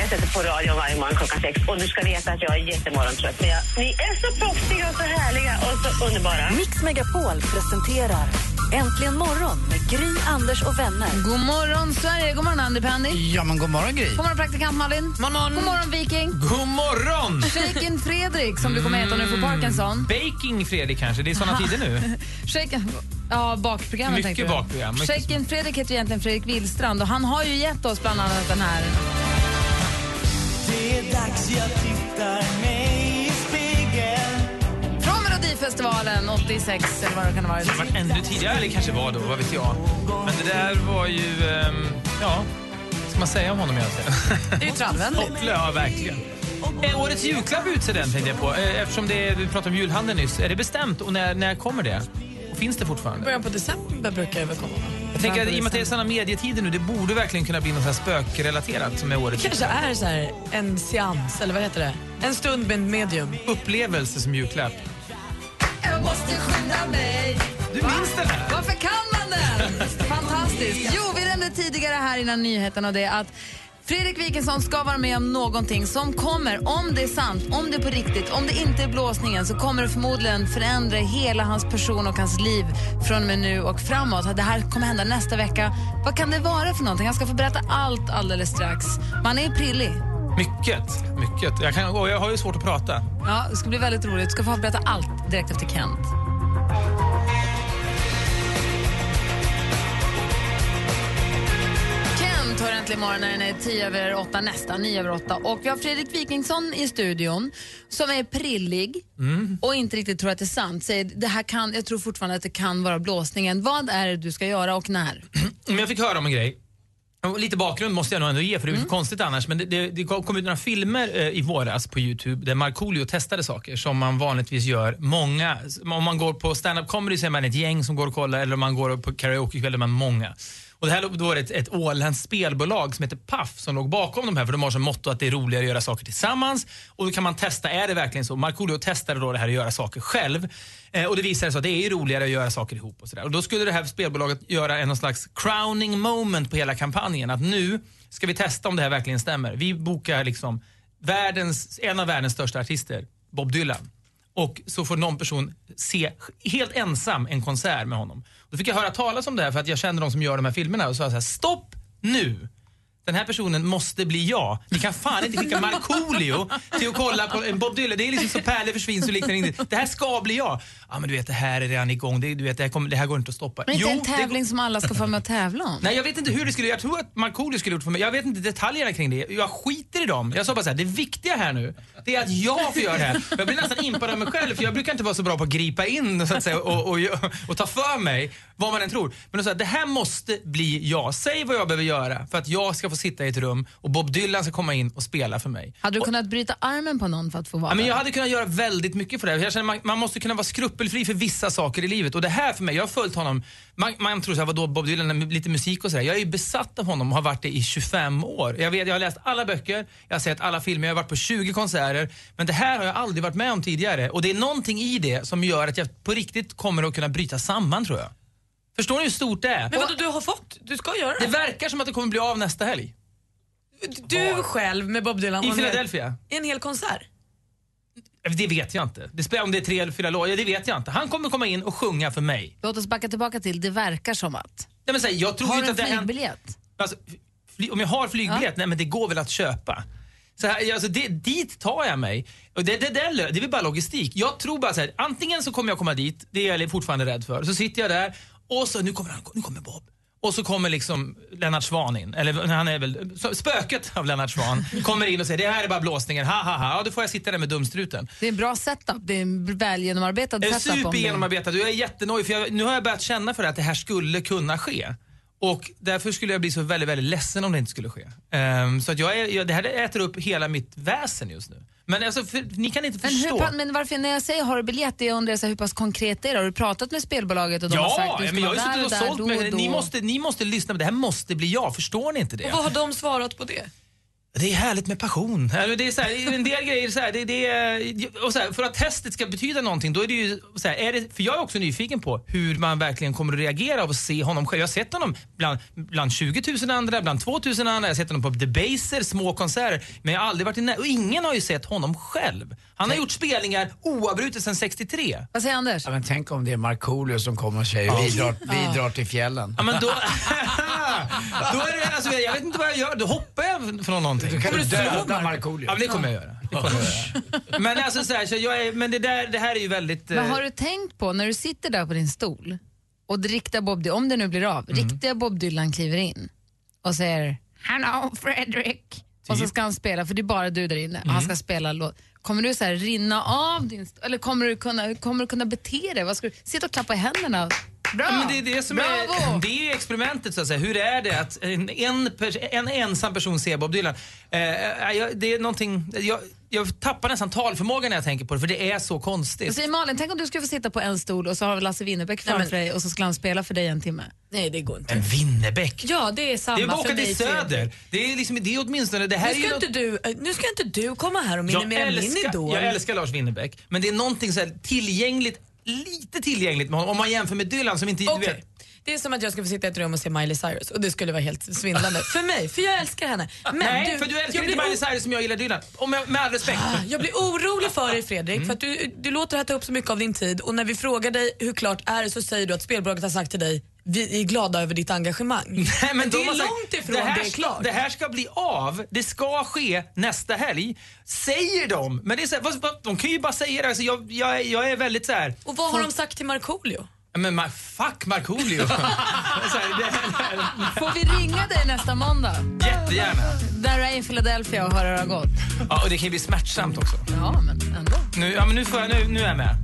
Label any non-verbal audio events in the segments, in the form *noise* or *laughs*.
Jag sätter på radio varje morgon klockan sex och du ska veta att jag är jättemorgontrött. Men jag, ni är så proffsiga och så härliga och så underbara. Mix Megapol presenterar Äntligen morgon med Gry, Anders och vänner. God morgon, Sverige! God morgon, Andy Pandy. Ja, men god morgon, Gry. God morgon, praktikant Malin. morgon. God morgon, Viking. God morgon! Shaken Fredrik, som du kommer heta om du får Parkinson. Baking Fredrik kanske, det är såna tider nu. *laughs* Shaken, ja, bakprogrammet Mycket tänkte du. bakprogram, Shaken Fredrik heter ju egentligen Fredrik Willstrand och han har ju gett oss bland annat den här. Det är dags jag tittar mig i spegeln Från Melodifestivalen 86 eller vad det kan ha varit. Det var ännu tidigare, eller kanske var då, vad vet jag. Men det där var ju, ehm, ja, vad ska man säga om honom egentligen? Det är ju trallvänligt. Hopplö, ja verkligen. Eh, årets julklapp utser den tänkte jag på, eh, eftersom det, vi pratade om julhandeln nyss. Är det bestämt och när, när kommer det? Och finns det fortfarande? Början på december brukar det väl komma? Jag tänker att i och med att det är såna medietider nu, det borde verkligen kunna bli något här spökrelaterat som är årets kanske är så här en seans, eller vad heter det? En stund med en medium. upplevelse som julklapp. Jag måste skynda mig. Du minns den här? Varför kan man den? Fantastiskt. Jo, vi nämnde tidigare här innan nyheterna och det att Fredrik Wikingsson ska vara med om någonting som kommer, om det är sant, om det är på riktigt, om det inte är blåsningen så kommer det förmodligen förändra hela hans person och hans liv från och med nu och framåt. Det här kommer hända nästa vecka. Vad kan det vara för någonting? Han ska få berätta allt alldeles strax. Man är prillig. Mycket, mycket. Jag, kan, jag har ju svårt att prata. Ja, det ska bli väldigt roligt. Du ska få berätta allt direkt efter Kent. Kent hör äntligen morgon när den är 10 över 8, nästan 9 över 8. Och vi har Fredrik Wikingsson i studion som är prillig och inte riktigt tror att det är sant. Säger, det här kan, jag tror fortfarande att det kan vara blåsningen. Vad är det du ska göra och när? *clears throat* Men jag fick höra om en grej. Lite bakgrund måste jag nog ändå ge för det är mm. konstigt annars. Men det, det, det kom ut några filmer eh, i våras på Youtube där Markoolio testade saker som man vanligtvis gör. Många, om man går på stand-up comedy så är man ett gäng som går och kollar eller om man går på karaokekväll är man många. Och det här då var det ett, ett åländskt spelbolag som heter Paf som låg bakom de här för de har som motto att det är roligare att göra saker tillsammans. Och då kan man testa, är det verkligen så? Markoolio testade då det här att göra saker själv. Eh, och det visade sig att det är roligare att göra saker ihop och sådär. Och då skulle det här spelbolaget göra en någon slags crowning moment på hela kampanjen. Att nu ska vi testa om det här verkligen stämmer. Vi bokar liksom världens, en av världens största artister, Bob Dylan. Och så får någon person se helt ensam en konsert med honom. Då fick jag höra talas om det här för att jag kände de som gör de här filmerna och sa så här, stopp nu! Den här personen måste bli jag. Ni kan fan inte skicka Markoolio till att kolla på en Bob Dylan. Det är liksom så pärlor försvinner så liknar inte. Det här ska bli jag. Ja men du vet det här är redan igång. Det, du vet, det, här kommer, det här går inte att stoppa. Men inte Jo, en tävling som alla ska få med att tävla om? Nej jag vet inte hur det skulle, jag tror att Markoolio skulle gjort för mig. Jag vet inte detaljerna kring det. Jag skiter i dem. Jag sa bara så här, det viktiga här nu, det är att jag får göra det här. Jag blir nästan impad av mig själv för jag brukar inte vara så bra på att gripa in så att säga, och, och, och, och ta för mig vad man än tror. Men sa jag, det här måste bli jag. Säg vad jag behöver göra för att jag ska få sitta i ett rum och Bob Dylan ska komma in och spela för mig. Hade du kunnat bryta armen på någon för att få vara Ja, men jag hade kunnat göra väldigt mycket för det. Jag känner man, man måste kunna vara skrupelfri för vissa saker i livet. Och det här för mig, jag har följt honom. Man, man tror såhär, vadå Bob Dylan, lite musik och sådär. Jag är ju besatt av honom och har varit det i 25 år. Jag, vet, jag har läst alla böcker, jag har sett alla filmer, jag har varit på 20 konserter. Men det här har jag aldrig varit med om tidigare. Och det är någonting i det som gör att jag på riktigt kommer att kunna bryta samman tror jag. Förstår ni hur stort det är? Men vadå, du har fått? Du ska göra Det det? verkar som att det kommer bli av nästa helg. Du själv med Bob Dylan. I Philadelphia. En hel konsert? Det vet jag inte. Det spelar om det är tre eller fyra låtar, det vet jag inte. Han kommer komma in och sjunga för mig. Låt oss backa tillbaka till, det verkar som att. Nej, men så här, jag tror Har inte du en flygbiljett? Alltså, fly, om jag har flygbiljett, Ja. nej men det går väl att köpa. Så här, alltså det, dit tar jag mig. Och det, det, det, det är väl bara logistik. Jag tror bara så här, antingen så kommer jag komma dit, det är jag fortfarande rädd för. Så sitter jag där och så, nu kommer, han, nu kommer Bob. Och så kommer liksom Lennart Swahn in, eller han är väl, spöket av Lennart Swahn *laughs* kommer in och säger det här är bara blåsningen, ha ha ha. Ja, då får jag sitta där med dumstruten. Det är en bra setup, det är en väl genomarbetad setup. supergenomarbetat och jag är jättenöjd för jag, nu har jag börjat känna för det att det här skulle kunna ske. Och därför skulle jag bli så väldigt, väldigt ledsen om det inte skulle ske. Ehm, så att jag är, jag, det här äter upp hela mitt väsen just nu. Men alltså, för, ni kan inte Men, hur, förstå. pa- men varför, när jag säger har du biljett, det jag undrar så här, hur pass konkret är det? Har du pratat med spelbolaget och de har Ja, sagt du ska men jag har ju suttit och sålt då mig. Ni måste, ni måste lyssna på det här måste bli jag. Förstår ni inte det? Och vad har de svarat på det? Det är härligt med passion. Alltså, Det är så här, en del grejer så här, det, det och så här, för att testet ska betyda någonting då är det ju så här, är det, för jag är också nyfiken på hur man verkligen kommer att reagera och se honom själv. Jag har sett honom bland, bland 20 000 andra, bland 2 000 andra, jag har sett honom på Debaser, små konserter. Men jag har aldrig varit i när- och ingen har ju sett honom själv. Han har gjort spelningar oavbrutet sedan 63. Vad säger Anders? Ja, men tänk om det är Markoolio som kommer och säger vi, drar, vi drar till fjällen. Ja, men då, *laughs* *laughs* då är det, alltså, jag vet inte vad jag gör, då hoppar jag från någonting. Du kan Kommer du döda? Markoolio. Ja, men det kommer jag göra. Det kommer jag göra. *laughs* Men alltså så här, så jag är, men det där, det här är ju väldigt... eh, Men har du tänkt på när du sitter där på din stol och riktiga Bob Dylan, om det nu blir av, Mm. riktiga Bob Dylan kliver in och säger Hello Fredrik och så ska han spela, för det är bara du där inne och Mm. han ska spela låt. Kommer du så här rinna av din eller kommer du kunna, kommer du kunna bete dig? Vad ska du, sitta och klappa i händerna? Bra! Ja, men det är det som Bravo! är, det är experimentet så att säga. Hur är det att en, en, en ensam person ser Bob Dylan? Eh, jag, det är någonting, jag, jag tappar nästan talförmågan när jag tänker på det för det är så konstigt. säger Malin, tänk om du skulle få sitta på en stol och så har vi Lasse Winnerbäck framför dig och så skulle han spela för dig en timme. Nej, det går inte. En Winnerbäck. Ja, det är samma Det är för åka till mig. Söder. Fredrik. Det är liksom, det är åtminstone, det här Nu är ska, något- inte du, eh, nu ska inte du komma här och minimera min idol. jag älskar Lars Winnerbäck, men det är någonting så här tillgängligt, lite tillgängligt med honom om man jämför med Dylan som inte... du Okej. vet- Det är som att jag ska få sitta i ett rum och se Miley Cyrus och det skulle vara helt svindlande. för mig, för jag älskar henne. Men Nej, för du älskar inte Miley Cyrus som jag gillar Dylan. Om jag, med all respekt. Ah, Jag blir orolig för dig Fredrik, Mm. för att du, du låter det här ta upp så mycket av din tid och när vi frågar dig hur klart är det så säger du att spelbolaget har sagt till dig vi är glada över ditt engagemang. *laughs* Nej, men de de är långt ifrån det här, det är ska, klart. det här ska bli av. Det ska ske nästa helg. Säger de. Men det är så här, de kan ju bara säga det. Alltså, jag, jag, är- jag är väldigt så här. Och vad har de sagt till Markoolio? Men ma- fuck Markoolio. *laughs* Får vi ringa dig nästa måndag? jättegärna. Där du är i Philadelphia och höra hur det har gått. Ja, och det kan ju bli smärtsamt också. Ja, men ändå. Nu, ja, men nu, får jag, nu, nu är jag med.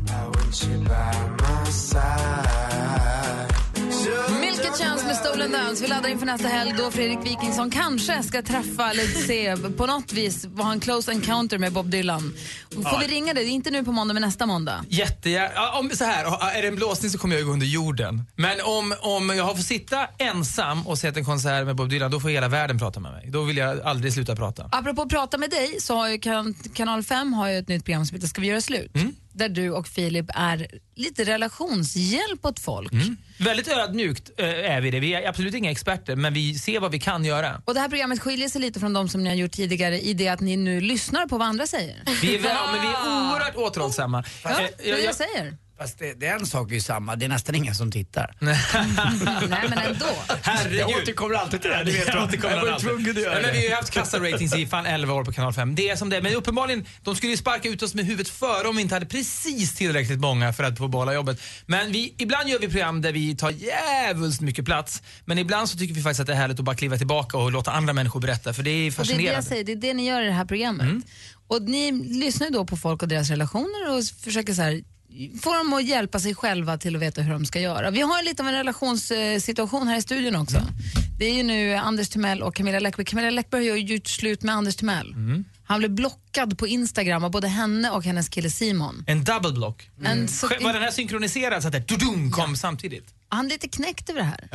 Chance med Stolen Dance. Vi laddar inför nästa helg då Fredrik Wikingsson kanske ska träffa eller se på något vis ha en close encounter med Bob Dylan. Får Ja. vi ringa dig? Inte nu på måndag men nästa måndag. Jättegärna. Om, så här, är det en blåsning så kommer jag gå under jorden. Men om, om jag fått sitta ensam och sett en konsert med Bob Dylan, då får hela världen prata med mig. Då vill jag aldrig sluta prata. Apropå att prata med dig så har ju kan, Kanal 5 har ju ett nytt program som heter Ska vi göra slut? Där du och Filip är lite relationshjälp åt folk. Väldigt ödmjukt eh, är vi det. Vi är absolut inga experter, men vi ser vad vi kan göra. Och det här programmet skiljer sig lite från de som ni har gjort tidigare i det att ni nu lyssnar på vad andra säger. Vi är, ja, men vi är oerhört återhållsamma. Ja, Eh, det är det jag säger. Fast det, det är en sak är ju samma, det är nästan ingen som tittar. *laughs* Nej men ändå. Herregud. Jag återkommer alltid till det här, det vet Jag du. återkommer Jag alltid. tvungen att göra men det. Vi har ju haft kassa-ratings i fan 11 år på kanal 5. Det är som det är. Men uppenbarligen, de skulle ju sparka ut oss med huvudet före om vi inte hade precis tillräckligt många för att få behålla jobbet. Men vi, ibland gör vi program där vi tar jävligt mycket plats. Men ibland så tycker vi faktiskt att det är härligt att bara kliva tillbaka och låta andra människor berätta. För det är Och det är det fascinerande. jag säger, det är det ni gör i det här programmet. Och ni lyssnar ju då på folk och deras relationer och försöker så här, få dem att hjälpa sig själva till att veta hur de ska göra. Vi har lite av en relationssituation här i studion också. Det är ju nu Anders Timell och Camilla Läckberg. Camilla Läckberg har ju gjort slut med Anders Timell. Han blev blockad på Instagram av både henne och hennes kille Simon. En double block. En så- Var den här synkroniserad så att det dudum kom samtidigt? Han är lite knäckt över det här.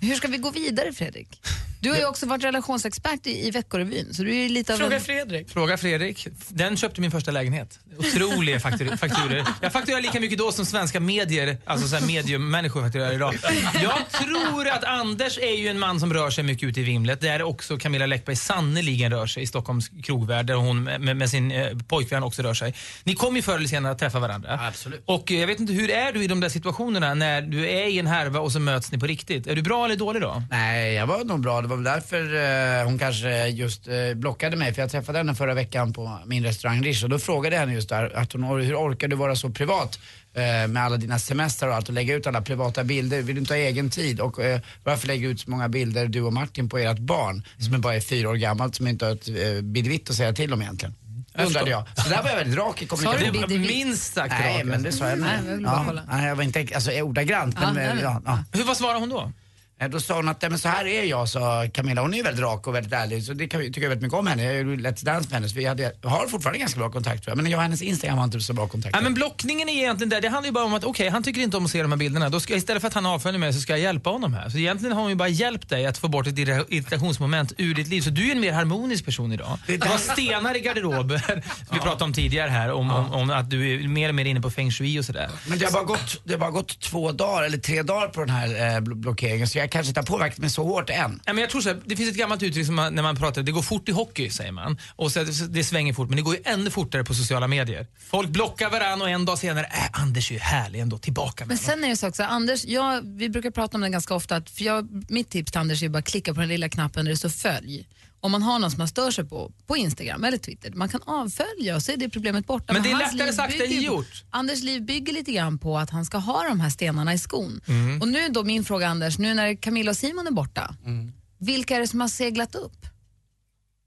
Hur ska vi gå vidare Fredrik? Du har ju också varit relationsexpert i, i Veckorevyn, så du är lite av Fråga en... Fredrik. Fråga Fredrik. Den köpte min första lägenhet. Otroliga faktur- *laughs* fakturer. Jag fakturerar lika mycket då som svenska medier, alltså så här mediummänniskor fakturerar idag. Jag tror att Anders är ju en man som rör sig mycket ute i vimlet. Där också Camilla Läckberg sannoliken rör sig i Stockholms krogvärld där hon med, med sin eh, pojkvän också rör sig. Ni kommer ju förr eller senare att träffa varandra. Absolut. Och eh, jag vet inte, hur är du i de där situationerna när du är i en härva och så möts ni på riktigt? Är du bra eller dålig då? Nej, jag var nog bra. Det var väl därför eh, hon kanske just eh, blockade mig. För jag träffade henne förra veckan på min restaurang Rish och då frågade jag henne just där att hon, hur orkar du vara så privat eh, med alla dina semestrar och allt och lägga ut alla privata bilder? Vill du inte ha egen tid? Och eh, varför lägga ut så många bilder du och Martin på ert barn som är bara är fyra år gammalt som inte har ett eh, bidvitt att säga till om egentligen? Undrade jag. Så där var jag väldigt rak i Sa du kommunikationen. Det var biddevitt? minst sagt Nej, rakt. men det sa jag. Nej, jag Nej, bara ja, nej, jag var inte alltså, ordagrant. Men, nej, men- ja, ja. Hur, vad svarar hon då? Eh, Då sa hon att, "Nej, men så här är jag, sa Camilla. Hon är ju väldigt rak och väldigt ärlig, så det kan, vi- tycker jag väldigt mycket om henne. Jag gjorde Let's Dance med henne, så vi hade, har fortfarande ganska bra kontakt tror jag. Men jag och hennes Instagram har inte så bra kontakt. Ja, men blockningen är egentligen där. Det handlar ju bara om att okej, han tycker inte om att se de här bilderna. Då ska, istället för att han avföljer mig så ska jag hjälpa honom här. Så egentligen har hon ju bara hjälpt dig att få bort ett irri- irritationsmoment ur ditt liv. Så du är en mer harmonisk person idag. Det är Du har stenar i garderoben. *laughs* *laughs* Vi pratade om tidigare här, om, om, om att du är mer och mer inne på feng shui och sådär. Men det har, bara gått, det har bara gått två dagar eller tre dagar på den här eh, blo- blockeringen så jag kanske inte har påverkat mig så hårt än. Ja, men jag tror så här, det finns ett gammalt uttryck som man, när man pratar, det går fort i hockey säger man. Och så, det svänger fort, men det går ju ännu fortare på sociala medier. Folk blockar varandra och en dag senare, äh, Anders är ju härlig ändå, tillbaka med Men honom. sen är det så också, Anders, jag, vi brukar prata om det ganska ofta, att för jag, mitt tips till Anders är bara att klicka på den lilla knappen där det står följ. Om man har någon som man stör sig på, på Instagram eller Twitter, man kan avfölja och så är det problemet borta. Men det är lättare sagt än gjort. Anders liv bygger lite grann på att han ska ha de här stenarna i skon. Mm. Och nu då min fråga Anders, nu när Camilla och Simon är borta, Mm. vilka är det som har seglat upp?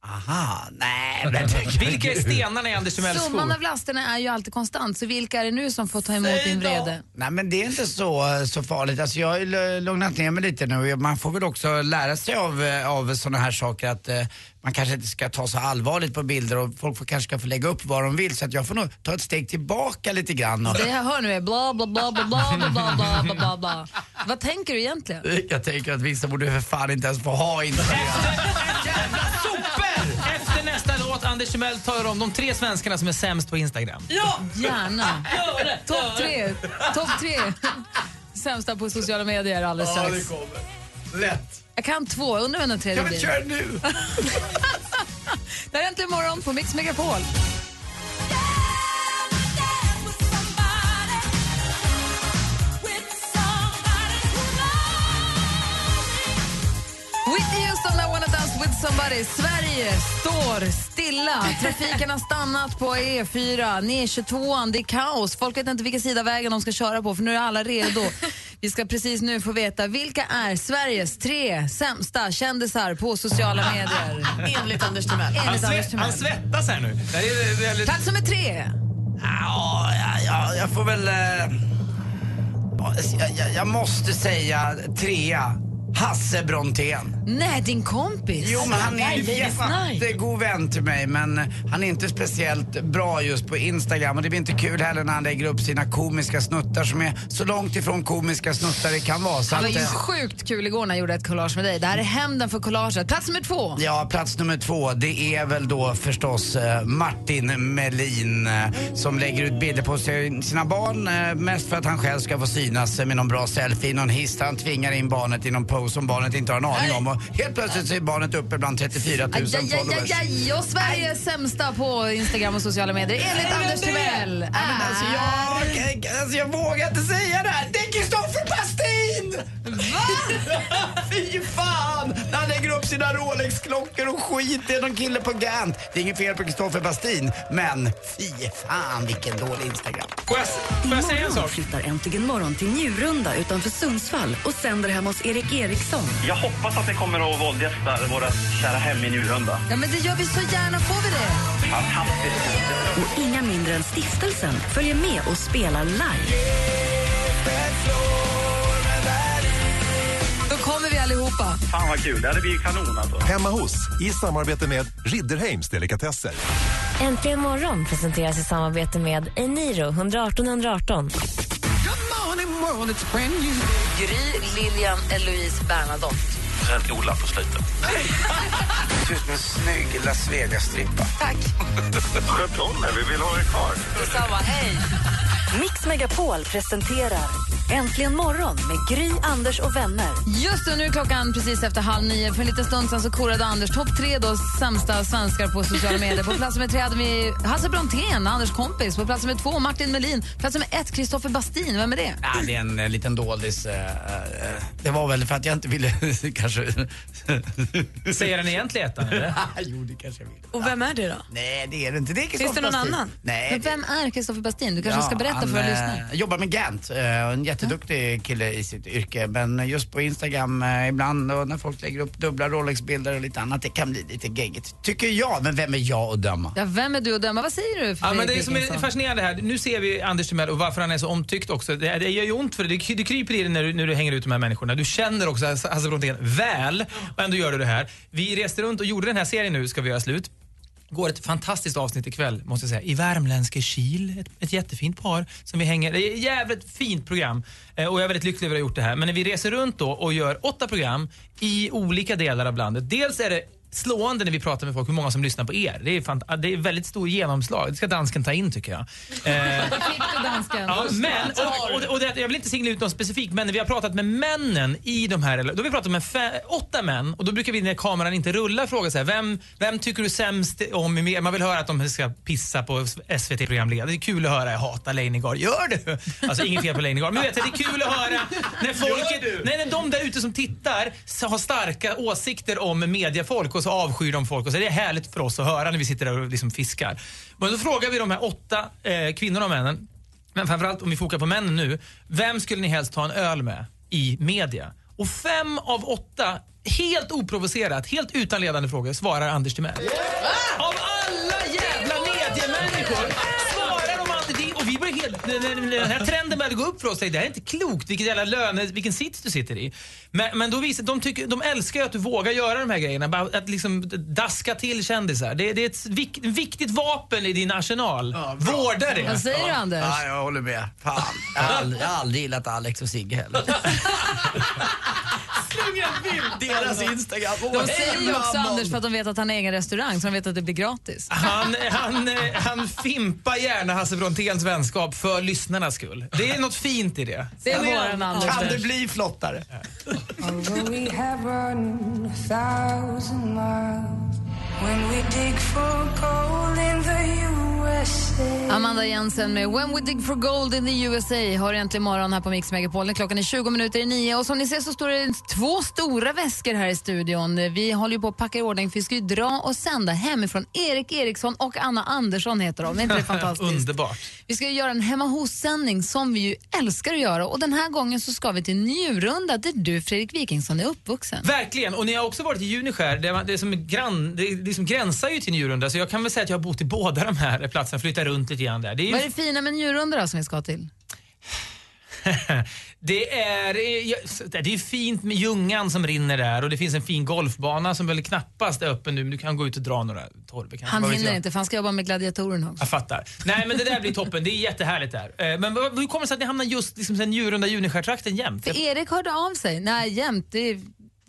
Aha, nej men... Vilka är stenarna i Anders Timells Summan skor? av lasterna är ju alltid konstant, så vilka är det nu som får ta emot din vrede? Nej men det är inte så, så farligt. Alltså, jag har ju lu- lugnat ner mig lite nu. Man får väl också lära sig av, eh, av sådana här saker att eh, man kanske inte ska ta så allvarligt på bilder och folk får, kanske ska få lägga upp vad de vill. Så att jag får nog ta ett steg tillbaka lite grann. Och, Det jag hör nu är bla bla bla bla bla bla bla bla bla bla bla. Vad tänker du egentligen? jag tänker att vissa borde för fan inte ens få ha Instagram. Anders Timell tar om de tre svenskarna som är sämst på Instagram. Ja! Gärna. *laughs* Det! Topp tre. Topp tre. *laughs* Sämsta på sociala medier alldeles strax. kommer. Lätt. Jag kan två, undrar vem den tredje Kan vi blir. köra nu? *laughs* Det här är Äntligen morgon på Mix Megapol. Somebody. Sverige står stilla. Trafiken har stannat på E4. Ner 22 det är kaos. Folk vet inte vilken sida vägen de ska köra på för nu är alla redo. Vi ska precis nu få veta vilka är Sveriges tre sämsta kändisar på sociala medier. Enligt Anders Timell. Han, svett, han svettas här nu. Det är väldigt... Plats nummer tre. Ja, ja, ja, jag får väl... Eh, ja, jag, jag, jag måste säga trea. Hasse Brontén. Nej, din kompis. Jo, men han är en jättegod vän till mig men han är inte speciellt bra just på Instagram och det blir inte kul heller när han lägger upp sina komiska snuttar som är så långt ifrån komiska snuttar det kan vara. Så Det var att, ju eh, sjukt kul igår när jag gjorde ett collage med dig. Det här är hämnden för collaget. Plats nummer två. Ja, plats nummer två, det är väl då förstås eh, Martin Melin eh, som lägger ut bilder på sina barn mest för att han själv ska få synas med någon bra selfie i någon hiss han tvingar in barnet i någon pose som barnet inte har en aning om och helt plötsligt så är barnet uppe bland 34 000 Aj, aj, aj, aj, followers. aj. Och Sverige är sämsta på Instagram och sociala medier enligt Anders Timell. Nej, men alltså, jag, alltså jag vågar inte säga det här. Det är Kristoffer Pastin! Va? *laughs* Fy fan! När han lägger upp sina Rolex-klockor och skit. Det är någon kille på Gant. Det är inget fel på Kristoffer Pastin, men fy fan vilken dålig Instagram. Får jag, får jag säga en sak? flyttar Äntligen morgon till Njurunda utanför Sundsvall och sänder hemma hos Erik Eriksson. Jag hoppas att ni kommer att våldgästa våra kära hem i Njurunda. Ja, men det gör vi så gärna. Får vi det? Fantastiskt. Och inga mindre än stiftelsen följer med och spelar live. Då kommer vi allihopa. Fan vad kul. Det blivit kanon alltså. Hemma hos, i samarbete med Ridderheims Delikatesser. Äntligen morgon presenteras i samarbete med Eniro 118 118. Gry, Lilian, Eloise, Bernadotte. Sen Ola på slutet. Du är som en snygg Las Vegas-strippa. Tack. Sköt om er. Vi vill ha er kvar. Detsamma. Hej. Mix Megapol presenterar Äntligen morgon med Gry, Anders och vänner. Just det, nu är klockan precis efter halv nio. För en liten stund sedan så korade Anders topp tre då sämsta svenskar på sociala medier. På plats nummer tre hade vi Hasse Brontén, Anders kompis. På plats nummer två Martin Melin. Plats nummer ett Kristoffer Bastin. Vem är det? Ja, det är en eh, liten doldis. eh, eh, det var väl för att jag inte ville *laughs* kanske... Säger den egentligen ettan eller? *laughs* jo, det kanske jag vill. Och vem är det då? Nej, det är det inte. Det är Finns det någon Bastin. annan? Nej. Men vem är Kristoffer Bastin? Du kanske ska berätta han, för våra eh, lyssnare. jobbar med Gant, eh, en jätteduktig kille i sitt yrke. Men just på Instagram eh, ibland och när folk lägger upp dubbla Rolex-bilder och lite annat, det kan bli lite geggigt. Tycker jag, men vem är jag att döma? Ja, vem är du att döma? Vad säger du? Ja, men det som är fascinerande här, nu ser vi Anders Timell och varför han är så omtyckt också. Det, det gör ju ont för dig. Det, det kryper i dig när du, när du hänger ut de här människorna. Du känner också Hasse Brontén väl och ändå gör du det här. Vi reste runt och gjorde den här serien nu, ska vi göra slut. Går ett fantastiskt avsnitt ikväll, måste jag säga. I värmländska Kil. Ett, ett jättefint par som vi hänger. Det är ett jävligt fint program eh, och jag är väldigt lycklig över att ha gjort det här. Men när vi reser runt då och gör åtta program i olika delar av landet. Dels är det slående när vi pratar med folk hur många som lyssnar på er. Det är, fant- det är väldigt stor genomslag. Det ska dansken ta in tycker jag. Eh? Ja, men, och, och, och det, jag vill inte singla ut någon specifik, men när vi har pratat med männen i de här, då har vi pratat med fe, åtta män och då brukar vi när kameran inte rullar fråga så här, vem, vem tycker du sämst om i mer? Man vill höra att de ska pissa på SVT-programledare. Det är kul att höra, jag hatar Leijnegard. Gör du? Alltså inget fel på Leijnegard, men vet du, det är kul att höra när folket, nej, när de där ute som tittar har starka åsikter om mediafolk och så avskyr de folk och så är det härligt för oss att höra när vi sitter där och liksom fiskar. Men då frågar vi de här åtta eh, kvinnorna och männen men framförallt om vi fokar på männen nu. Vem skulle ni helst ta en öl med i media? Och fem av åtta, helt oprovocerat, helt utan ledande frågor, svarar Anders Timell. Av alla jävla mediemänniskor svarar de alltid det. Och vi börjar helt, den- här trenden började gå upp för oss. Det här är inte klokt, vilket jävla löne, vilken sits du sitter i. Men, men då visar, de, tycker, de älskar ju att du vågar göra de här grejerna. Bara Att liksom daska till kändisar. Det, det är ett vik, viktigt vapen i din arsenal. Vårda det. Vad säger du Anders? Ja, jag håller med. Fan. Jag har aldrig, jag har aldrig gillat Alex och Sigge heller. *laughs* Deras Instagram. Åh, De säger ju också Anders för att de vet att han har egen restaurang så de vet att det blir gratis. Han, han, han fimpar gärna Hasse Bronténs vänskap för lyssnarnas skull. Det är något fint i det. Det är våran Anders. Kan det bli flottare? Amanda Jensen med When We Dig For Gold in the USA har äntligen morgon här på Mix Megapol. Klockan är 20 minuter i nio och som ni ser så står det två stora väskor här i studion. Vi håller ju på att packa i ordning för vi ska ju dra och sända hemifrån. Erik Eriksson och Anna Andersson heter de. Är inte det *laughs* fantastiskt? Underbart. Vi ska ju göra en hemma hos-sändning som vi ju älskar att göra och den här gången så ska vi till Njurunda där du Fredrik Wikingsson är uppvuxen. Verkligen, och ni har också varit i Juniskär. Det, är som grann, det, det som gränsar ju till Njurunda så jag kan väl säga att jag har bott i båda de här platserna, flyttat runt lite grann där. Det är, ju, Vad är det fina med Njurunda då som vi ska till? *laughs* det är, det är fint med Ljungan som rinner där och det finns en fin golfbana som väl knappast är öppen nu men du kan gå ut och dra några kanske. Han hinner inte för han ska jobba med gladiatorerna också. Jag fattar. Nej men det där blir toppen, det är jättehärligt där. Eh, Men hur kommer det sig att ni hamnar just liksom, sen Njurunda Juniskär-trakten jämt? För Erik hörde av sig. Nej, jämt. Det,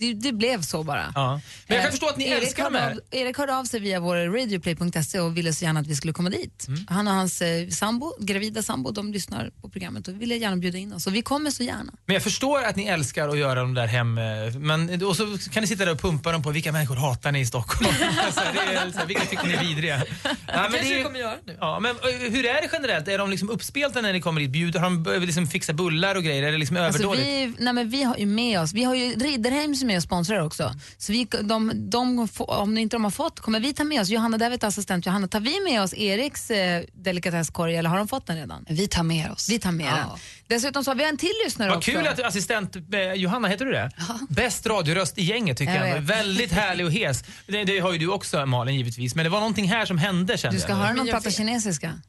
det, det blev så bara. Ja. Men jag kan Eh, förstå att ni Erik älskar de hörde här. Av, Erik hörde av sig via vår radioplay.se och ville så gärna att vi skulle komma dit. Mm. Han och hans eh, sambo, gravida sambo, de lyssnar på programmet och ville gärna bjuda in oss. Och vi kommer så gärna. Men jag förstår att ni älskar att göra de där hem... eh, Men, och så kan ni sitta där och pumpa dem på vilka människor hatar ni i Stockholm? *laughs* så här, det är, så vilka tycker ni är vidriga? *laughs* Ja, men kanske det kommer göra nu. Ja, men eh, hur är det generellt? Är de liksom uppspelta när ni kommer dit? Bjuder, har de liksom fixa bullar och grejer? Är det liksom Alltså överdådigt? vi, nej men vi har ju med oss, vi har ju Ridderheim som är och sponsrar också. Så vi, de, de, om inte de har fått kommer vi ta med oss, Johanna David assistent Johanna, tar vi med oss Eriks eh, delikatesskorg eller har de fått den redan? Vi tar med oss. Vi tar med den. Dessutom så har vi en till lyssnare Vad också. kul att assistent eh, Johanna, heter du det? Bäst radioröst i gänget tycker Jag jag. Väldigt härlig och hes. Det, det har ju du också Malin givetvis. Men det var någonting här som hände kände Du ska höra någon prata kinesiska.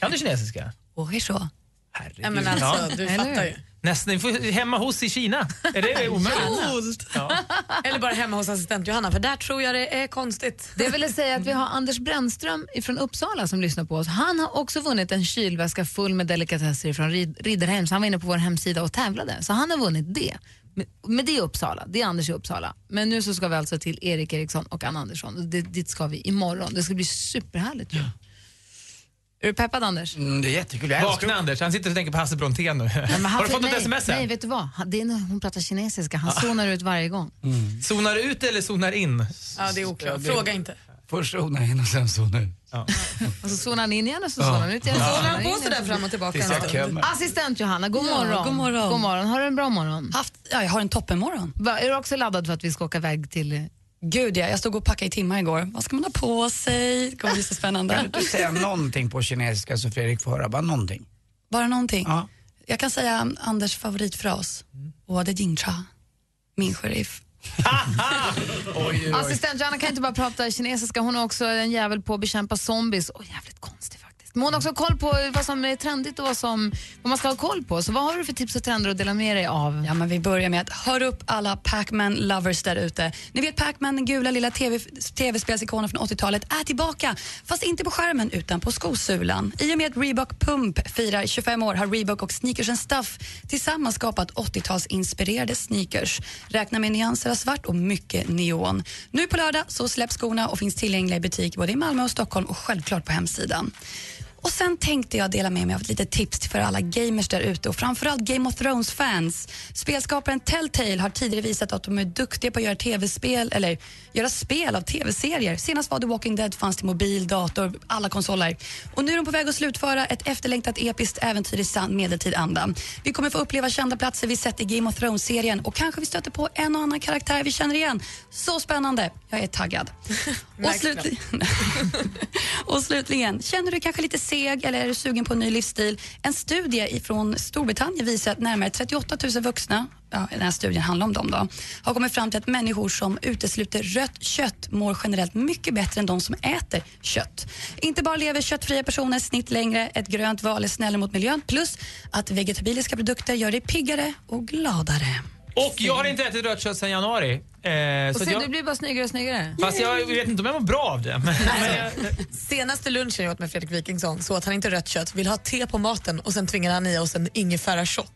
Kan du kinesiska? så. Herregud. Nej, men alltså, du fattar ju. Nästan, ni får hemma hos i Kina. Är det *laughs* omöjligt? Ja. *laughs* Eller bara hemma hos assistent Johanna, för där tror jag det är konstigt. Det vill säga att vi har Anders Brännström från Uppsala som lyssnar på oss. Han har också vunnit en kylväska full med delikatesser från Rid-. Så han var inne på vår hemsida och tävlade. Så han har vunnit det. Men- det är Uppsala, det är Anders i Uppsala. Men nu så ska vi alltså till Erik Eriksson och Anna Andersson. Det, dit ska vi imorgon. Det ska bli superhärligt. Ja. Är du peppad Anders? Mm, det är jättekul. Jag älskar Vakna Anders, han sitter och tänker på Hasse Brontén nu. *laughs* Har du fått något nej, sms Nej, än? vet du vad? Det är när hon pratar kinesiska. Han zonar ut varje gång. Zonar ut eller zonar in? Ja, det är oklart. Fråga inte. Först zonar in och sen zonar ut. *laughs* Och så zonar han in igen och så zonar han ut igen. Zonar han på sådär fram och tillbaka en stund. Assistent Johanna, god Ja, morgon. god morgon. God morgon. Har du en bra morgon? Haft, ja, jag har en toppenmorgon. Va, är du också laddad för att vi ska åka iväg till... Gud ja, jag stod och packade i timmar igår. Vad ska man ha på sig? Det kommer bli så Kan spännande. du inte säga någonting på kinesiska så Fredrik får höra? Bara någonting. Bara någonting. Ja. Jag kan säga Anders favoritfras. Och det är Jincha, min sheriff. *laughs* Assistent Johanna kan inte bara prata kinesiska, hon är också en jävel på att bekämpa zombies. Oh, jävligt konstig faktiskt. Men hon har också koll på vad som är trendigt och vad, som, vad man ska ha koll på. Så vad har du för tips och trender att dela med dig av? Ja, men vi börjar med att hör upp alla Pac-Man lovers där ute. Ni vet Pac-Man, den gula lilla TV tv-spelsikonen från 80-talet, är tillbaka. Fast inte på skärmen utan på skosulan. I och med att Reebok Pump firar 25 år har Reebok och Sneakers and Stuff tillsammans skapat 80-talsinspirerade sneakers. Räkna med nyanser av svart och mycket neon. Nu på lördag så släpps skorna och finns tillgängliga i butik både i Malmö och Stockholm och självklart på hemsidan. Och Sen tänkte jag dela med mig av ett litet tips för alla gamers där ute och framförallt Game of Thrones-fans. Spelskaparen Telltale har tidigare visat att de är duktiga på att göra tv-spel eller göra spel av tv-serier. Senast var The Walking Dead fanns till mobil, dator, alla konsoler. Och nu är de på väg att slutföra ett efterlängtat episkt äventyr i sann medeltid-anda. Vi kommer få uppleva kända platser vi sett i Game of Thrones-serien och kanske vi stöter på en och annan karaktär vi känner igen. Så spännande! Jag är taggad. *laughs* och, slutli- *laughs* och slutligen, känner du kanske lite steg eller är du sugen på en ny livsstil? En studie från Storbritannien visar att närmare 38 000 vuxna Ja, den här studien handlar om dem då, har kommit fram till att människor som utesluter rött kött mår generellt mycket bättre än de som äter kött. Inte bara lever köttfria personer snitt längre, ett grönt val är snällare mot miljön plus att vegetabiliska produkter gör dig piggare och gladare. Och jag har inte ätit rött kött sedan januari. Eh, Och så se, jag, du blir bara snyggare och snyggare. fast jag vet inte om jag mår bra av det. Men, jag, Senaste lunchen jag åt med Fredrik Wikingsson så att han inte rött kött, vill ha te på maten och sen tvingar han i oss en ingefära-shot.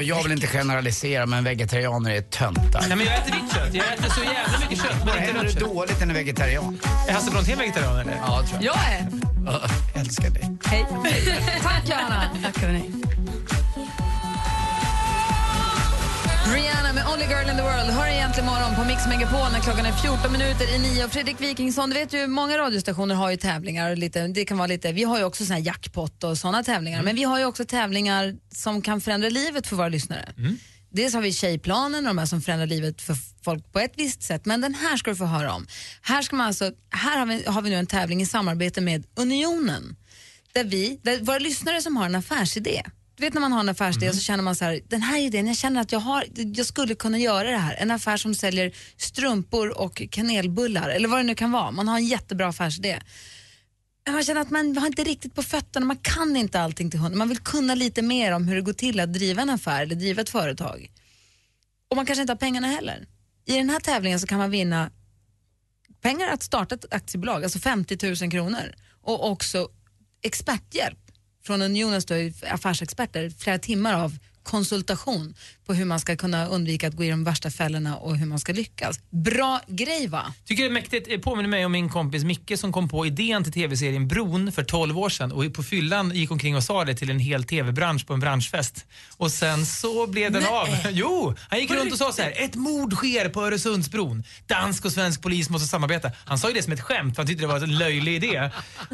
Jag vill inte generalisera men vegetarianer är töntar. nej, men jag äter vitt kött. Jag äter så jävla mycket kött. Men inte rött du kött. dåligt när du är vegetarian? Är Hasse Brontén vegetarian eller? Ja, tror jag. Jag är. jag. Älskar dig. Hej. Tack Johanna. Tack hörni. Rihanna med Only Girl in the World hör egentligen morgon på Mix Megapol när klockan är 14 minuter i 9. Och Fredrik Wikingsson, du vet ju många radiostationer har ju tävlingar. Och lite, det kan vara lite, vi har ju också såna här jackpot och såna tävlingar. Men vi har ju också tävlingar som kan förändra livet för våra lyssnare. Dels har vi Tjejplanen och de här som förändrar livet för folk på ett visst sätt. Men den här ska du få höra om. Här, ska man alltså, här har, vi, har vi nu en tävling i samarbete med Unionen. Där vi, där våra lyssnare som har en affärsidé. Du vet när man har en affärsidé så känner man så här, den här idén, jag känner att jag, har, jag skulle kunna göra det här. En affär som säljer strumpor och kanelbullar eller vad det nu kan vara. Man har en jättebra affärsidé. Men man känner att man har inte riktigt på fötterna, man kan inte allting till hundra. Man vill kunna lite mer om hur det går till att driva en affär eller driva ett företag. Och man kanske inte har pengarna heller. I den här tävlingen så kan man vinna pengar att starta ett aktiebolag, alltså 50 000 kronor. Och också experthjälp från Unionens affärsexperter, flera timmar av konsultation på hur man ska kunna undvika att gå i de värsta fällorna och hur man ska lyckas. Bra grej va? Tycker det är mäktigt. Det påminner mig om min kompis Micke som kom på idén till tv-serien Bron för 12 år sedan och på fyllan gick omkring och sa det till en hel tv-bransch på en branschfest. Och sen så blev den av. *laughs* Jo, han gick runt och sa så här, ett mord sker på Öresundsbron. Dansk och svensk polis måste samarbeta. Han sa ju det som ett skämt för han tyckte det var en löjlig idé.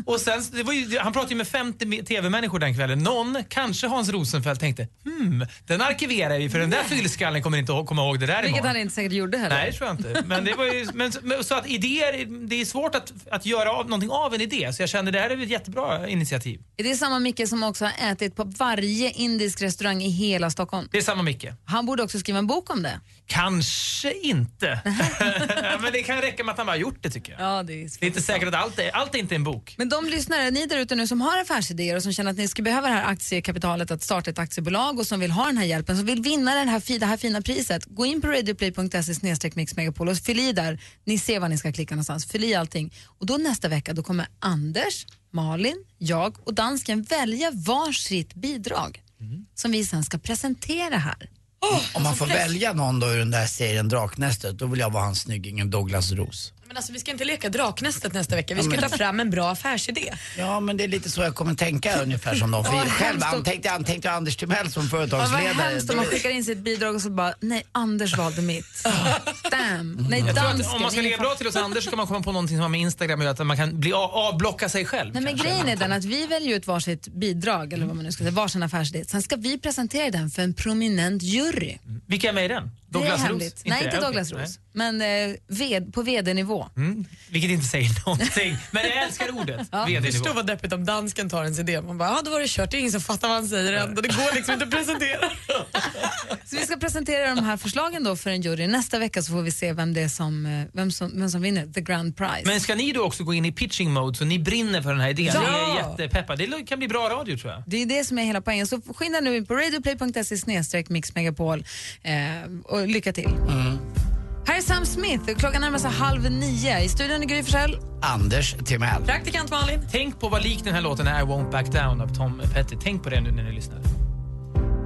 Och sen, ju, han pratade ju med 50 tv-människor den kvällen. Någon, kanske Hans Rosenfeldt, tänkte hmm, den arkiverar vi för den där fyllskallen kommer inte ihåg- komma ihåg det där Vilket imorgon. han inte säkert gjorde heller. Nej, det tror jag inte. Men det var ju, *laughs* men, så att idéer, det är svårt att, att göra av, någonting av en idé. Så jag kände det här är ett jättebra initiativ. Det är samma Micke som också har ätit på varje indisk restaurang i hela Stockholm. Det är samma Micke. Han borde också skriva en bok om det. Kanske inte. *laughs* *laughs* men det kan räcka med att han bara gjort det tycker jag. Ja, det, är Det är inte säkert att allt är, allt är inte en bok. Men de lyssnare, ni där ute nu som har affärsidéer och som känner att ni skulle behöva det här aktiekapitalet att starta ett aktiebolag och som vill ha den här hjälpen, som vill vinna den här, det här fina priset, gå in på radioplay.se mixmegapol och fyll i där. Ni ser var ni ska klicka någonstans. Fyll i allting. Och då nästa vecka då kommer Anders, Malin, jag och dansken välja varsitt bidrag som vi sen ska presentera här. Om man får välja någon då ur den där serien Draknästet, då vill jag vara han snyggingen Douglas Ros. Men alltså, vi ska inte leka Draknästet nästa vecka, vi Ja, ska men- ta fram en bra affärsidé. Ja, men det är lite så jag kommer tänka ungefär som dem. För Ja, vad själv antänkte jag antänkte Anders Timell som Ja, vad företagsledare. hemskt om man skickar in sitt bidrag och så bara, nej Anders valde mitt. Damn. Nej, tror att dansken. om man ska ligga bra till hos Anders så kan man komma på någonting som har med Instagram att göra, att man kan bli av- avblocka sig själv. Nej, men grejen är den att vi väljer ut varsitt bidrag, eller vad man nu ska säga, varsin affärsidé. Sen ska vi presentera den för en prominent jury. Vilka är med i den? Det Douglas är Ros? hemligt. Inte Nej, det, inte. Douglas Ros. Men eh, ved, på vd-nivå. Mm. Vilket inte säger *laughs* någonting. Men jag älskar ordet. Ja. VD-nivå. Förstå vad deppigt om dansken tar ens idé. Man bara, ja då var det kört, det är ingen som fattar vad han säger ändå. Det går liksom inte att presentera. *laughs* Så vi ska presentera de här förslagen då för en jury. Nästa vecka så får vi se vem det är som, eh, vem som, vem som vinner the grand prize. Men ska ni då också gå in i pitching mode så ni brinner för den här idén? Ja. Ni är jättepeppade. Det kan bli bra radio tror jag. Det är det som är hela poängen. Så skynda nu in på radioplay.se snedstreck mixmegapol eh, och lycka till. Här är Sam Smith. Klockan närmar sig halv nio. I studion är Gry Forssell. Anders Timell. Praktikant Malin. Tänk på vad lik den här låten är, I won't back down av Tom Petty. Tänk på det nu när ni lyssnar.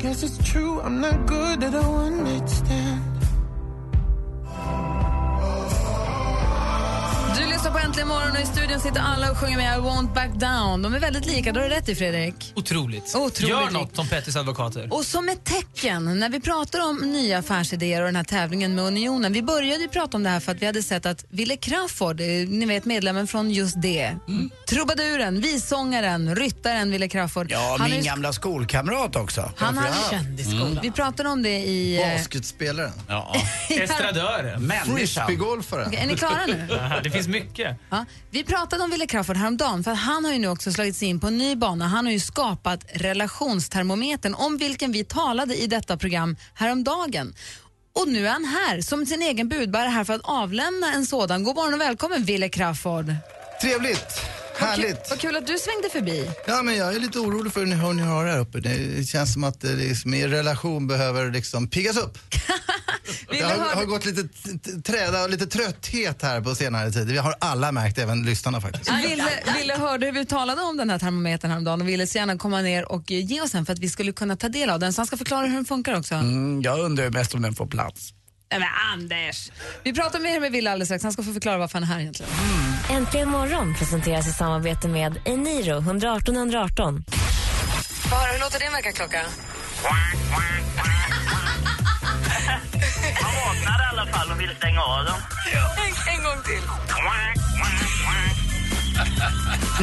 Guess it's true, I'm not good at understand. Lyssnar på Äntligen morgon och i studion sitter alla och sjunger med I won't back down. De är väldigt lika, då har du rätt i Fredrik. Otroligt. Otroligt Gör något, Tom Pettys advokater. Och som ett tecken, när vi pratar om nya affärsidéer och den här tävlingen med Unionen. Vi började ju prata om det här för att vi hade sett att Wille Crafoord, eh, ni vet medlemmen från just det, trubaduren, vissångaren, ryttaren Wille Crafoord. Ja, han min gamla skolkamrat också. Han hade, Kändisskolan. Vi pratade om det i... eh, Basketspelaren. Ja. *laughs* Estradören. Människan. Frisbeegolfaren. Okej, är ni klara nu? *laughs* Det finns mycket. Ja, vi pratade om Wille Crafoord häromdagen för att han har ju nu också slagit sig in på en ny bana. Han har ju skapat relationstermometern om vilken vi talade i detta program häromdagen. Och nu är han här som sin egen budbärare här för att avlämna en sådan. God morgon och välkommen Wille Crafoord. Trevligt. Härligt. Vad kul att du svängde förbi. Ja, men jag är lite orolig för hur ni har det här uppe. Det känns som att det liksom, er relation behöver liksom piggas upp. *laughs* Det har, har gått lite träda och lite trötthet här på senare tid. Vi har alla märkt, även lyssnarna faktiskt. Ville, Ville hörde hur vi talade om den här termometern häromdagen och ville så gärna komma ner och ge oss den för att vi skulle kunna ta del av den. Så han ska förklara hur den funkar också. Mm, jag undrar mest om den får plats. Nej men Anders! Vi pratar mer med Ville alldeles strax. Han ska få förklara varför han är här egentligen. Äntligen morgon presenteras i samarbete med Eniro 118 118. Få höra, hur låter din väckarklocka? Man vaknar i alla fall och vill stänga av dem. En, en gång till.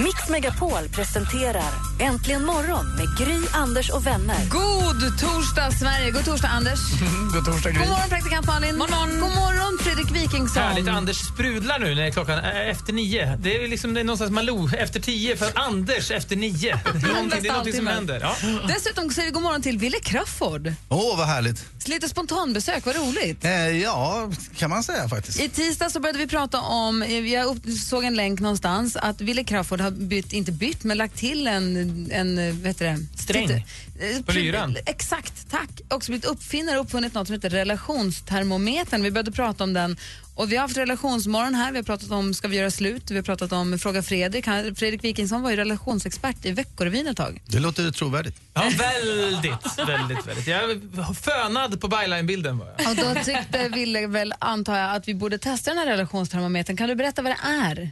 Mix Megapol presenterar Äntligen morgon med Gry, Anders och vänner. God torsdag Sverige! God torsdag Anders. *laughs* God torsdag God morgon praktikant Malin. morgon. God morgon Fredrik Wikingsson. Härligt. Anders sprudlar nu när klockan är efter nio. Det är liksom det är någonstans Malou efter tio för Anders efter nio. *laughs* Det är någonting, det är någonting som händer. Ja. Dessutom säger vi god morgon till Ville Crafoord. Åh, vad härligt. Lite spontanbesök, vad roligt. Eh, ja, kan man säga faktiskt. I tisdag så började vi prata om, eh, jag såg en länk någonstans, att Ville Crafoord har bytt, inte bytt, men lagt till en, en eh, vet du det? Sträng. Eh, På lyran. Exakt, tack. Också blivit uppfinnare och uppfunnit något som heter relationstermometern. Vi började prata om den och vi har haft relationsmorgon här. Vi har pratat om ska vi göra slut, vi har pratat om Fråga Fredrik. Han, Fredrik Wikingsson var ju relationsexpert i Veckorevyn ett tag. Det låter trovärdigt. Ja, väldigt, väldigt, väldigt. Jag fönad på byline-bilden var jag. Och då tyckte Ville väl, antar jag, att vi borde testa den här relationstermometern. Kan du berätta vad det är?